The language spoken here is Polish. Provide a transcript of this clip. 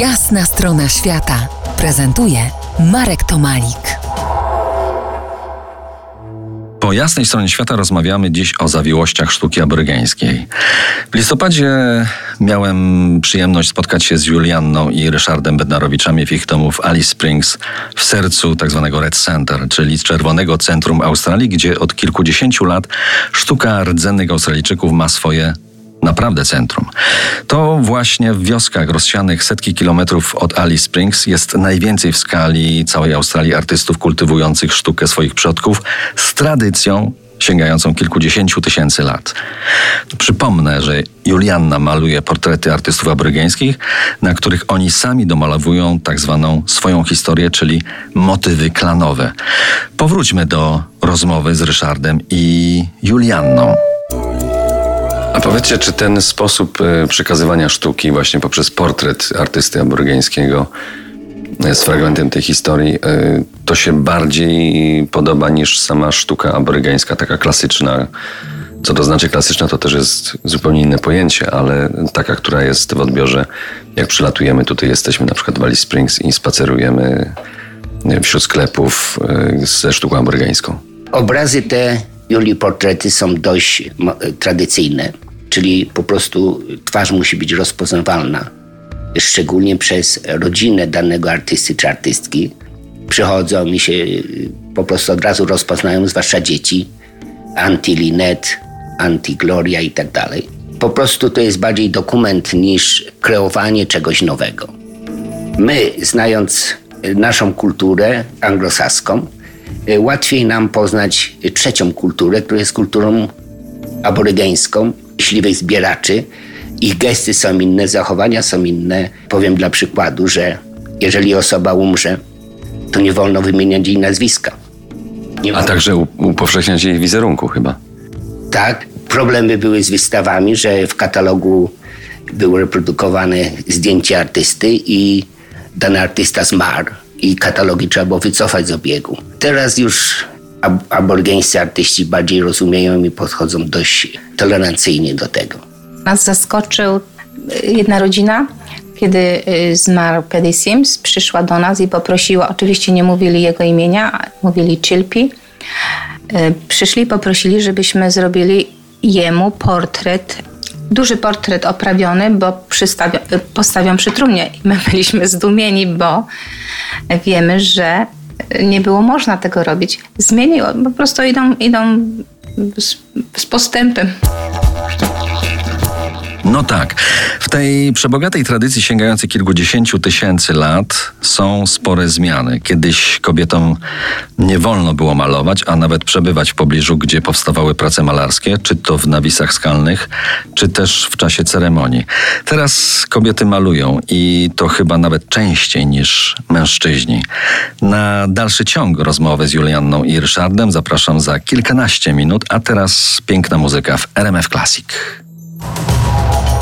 Jasna strona świata prezentuje Marek Tomalik. Po jasnej stronie świata rozmawiamy dziś o zawiłościach sztuki aborygeńskiej. W listopadzie miałem przyjemność spotkać się z Julianną i Ryszardem Bednarowiczami w ich domu w Alice Springs, w sercu tzw. Tak Red Center, czyli Czerwonego Centrum Australii, gdzie od kilkudziesięciu lat sztuka rdzennych Australijczyków ma swoje naprawdę centrum. To właśnie w wioskach rozsianych setki kilometrów od Alice Springs jest najwięcej w skali całej Australii artystów kultywujących sztukę swoich przodków z tradycją sięgającą kilkudziesięciu tysięcy lat. Przypomnę, że Julianna maluje portrety artystów aborygeńskich, na których oni sami domalowują tak zwaną swoją historię, czyli motywy klanowe. Powróćmy do rozmowy z Ryszardem i Julianną. Powiedzcie, czy ten sposób e, przekazywania sztuki właśnie poprzez portret artysty aborygeńskiego e, z fragmentem tej historii, e, to się bardziej podoba niż sama sztuka aborygeńska, taka klasyczna. Co to znaczy klasyczna, to też jest zupełnie inne pojęcie, ale taka, która jest w odbiorze, jak przylatujemy, tutaj jesteśmy na przykład w Alice Springs i spacerujemy wśród sklepów ze sztuką aborygeńską. Obrazy te Julii portrety są dość tradycyjne czyli po prostu twarz musi być rozpoznawalna, szczególnie przez rodzinę danego artysty czy artystki. Przychodzą mi się po prostu od razu rozpoznają, zwłaszcza dzieci, anti-Linet, anti-Gloria i tak dalej. Po prostu to jest bardziej dokument niż kreowanie czegoś nowego. My, znając naszą kulturę anglosaską, łatwiej nam poznać trzecią kulturę, która jest kulturą aborygeńską, myśliwych zbieraczy. Ich gesty są inne, zachowania są inne. Powiem dla przykładu, że jeżeli osoba umrze, to nie wolno wymieniać jej nazwiska. Nie A wolno. także upowszechniać jej wizerunku chyba. Tak. Problemy były z wystawami, że w katalogu było reprodukowane zdjęcie artysty i dany artysta zmarł i katalogi trzeba było wycofać z obiegu. Teraz już ab aborgeńscy artyści bardziej rozumieją i podchodzą dość tolerancyjnie do tego. Nas zaskoczył y, jedna rodzina, kiedy y, zmarł Paddy Sims, przyszła do nas i poprosiła, oczywiście nie mówili jego imienia, mówili Chilpi. Y, przyszli poprosili, żebyśmy zrobili jemu portret duży portret oprawiony, bo postawią przy trumnie. My byliśmy zdumieni, bo wiemy, że nie było można tego robić. Zmieniło, po prostu idą, idą z, z postępem. No tak. W tej przebogatej tradycji sięgającej kilkudziesięciu tysięcy lat są spore zmiany. Kiedyś kobietom nie wolno było malować, a nawet przebywać w pobliżu, gdzie powstawały prace malarskie, czy to w nawisach skalnych, czy też w czasie ceremonii. Teraz kobiety malują i to chyba nawet częściej niż mężczyźni. Na dalszy ciąg rozmowy z Julianną i Ryszardem zapraszam za kilkanaście minut, a teraz piękna muzyka w RMF Classic.